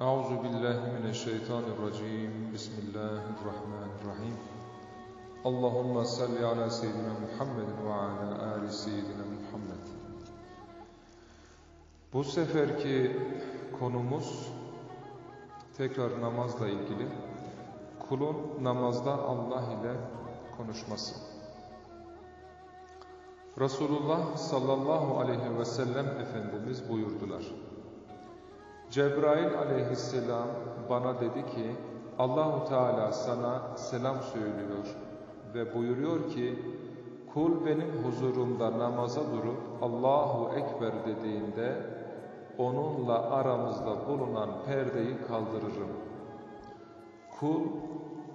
أعوذ بالله من الشيطان الرجيم بسم الله الرحمن الرحيم اللهم صل على سيدنا محمد وعلى آل سيدنا Muhammed Bu seferki konumuz tekrar namazla ilgili kulun namazda Allah ile konuşması. Resulullah sallallahu aleyhi ve sellem Efendimiz buyurdular. Cebrail aleyhisselam bana dedi ki Allahu Teala sana selam söylüyor ve buyuruyor ki kul benim huzurumda namaza durup Allahu Ekber dediğinde onunla aramızda bulunan perdeyi kaldırırım. Kul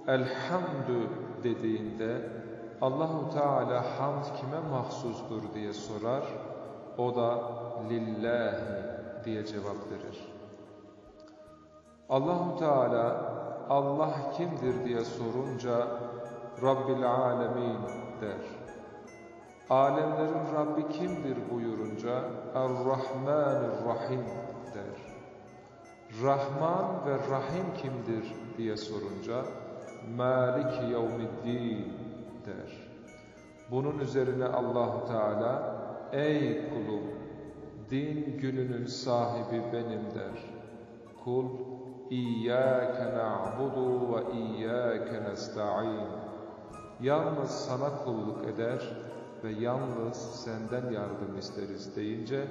elhamdü dediğinde Allahu Teala hamd kime mahsustur diye sorar. O da lillahi diye cevap verir. Allahu Teala Allah kimdir diye sorunca Rabbil Alemin der. Alemlerin Rabbi kimdir buyurunca Er-Rahmanir-Rahim der. Rahman ve Rahim kimdir diye sorunca Malik Yevmiddin der. Bunun üzerine Allahu Teala ey kulum din gününün sahibi benim der. Kul İyyâke na'budu ve iyyâke nesta'in. Yalnız sana kulluk eder ve yalnız senden yardım isteriz deyince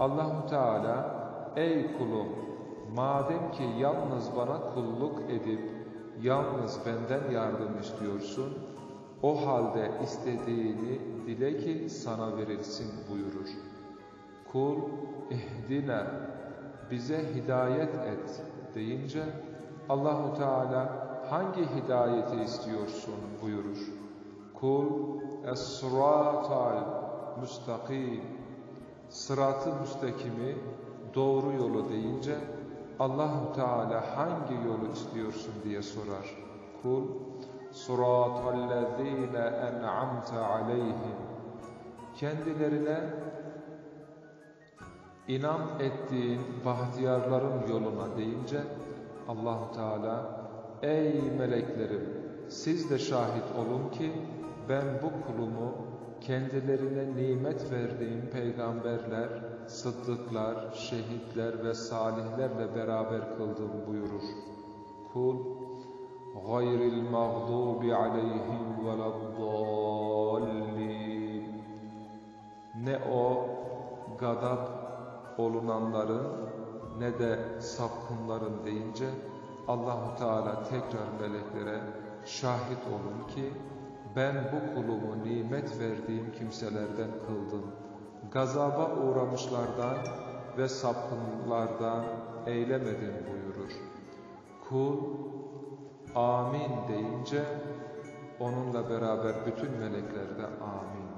Allahu Teala ey kulum madem ki yalnız bana kulluk edip yalnız benden yardım istiyorsun o halde istediğini dile ki sana verilsin buyurur. Kul ihdina bize hidayet et deyince Allahu Teala hangi hidayeti istiyorsun buyurur. Kul es-sıratal müstakim sıratı müstakimi doğru yolu deyince Allahu Teala hangi yolu istiyorsun diye sorar. Kul sıratallezine en'amte aleyhim kendilerine inam ettiğin bahtiyarların yoluna deyince Allahu Teala ey meleklerim siz de şahit olun ki ben bu kulumu kendilerine nimet verdiğim peygamberler, sıddıklar, şehitler ve salihlerle beraber kıldım buyurur. Kul gayril mağdubi aleyhim veleddallin ne o gadap olunanların ne de sapkınların deyince Allahu Teala tekrar meleklere şahit olun ki ben bu kulumu nimet verdiğim kimselerden kıldım. Gazaba uğramışlardan ve sapkınlardan eylemedim buyurur. Kul amin deyince onunla beraber bütün melekler de amin